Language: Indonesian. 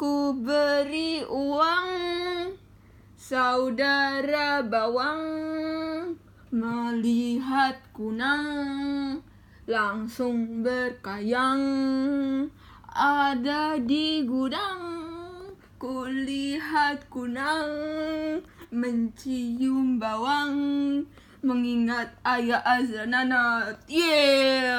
Ku beri uang Saudara bawang. Melihat kunang Langsung berkayang. Ada di gudang Kulihat kunang. Mencium bawang Mengingat ayah azananat Yeah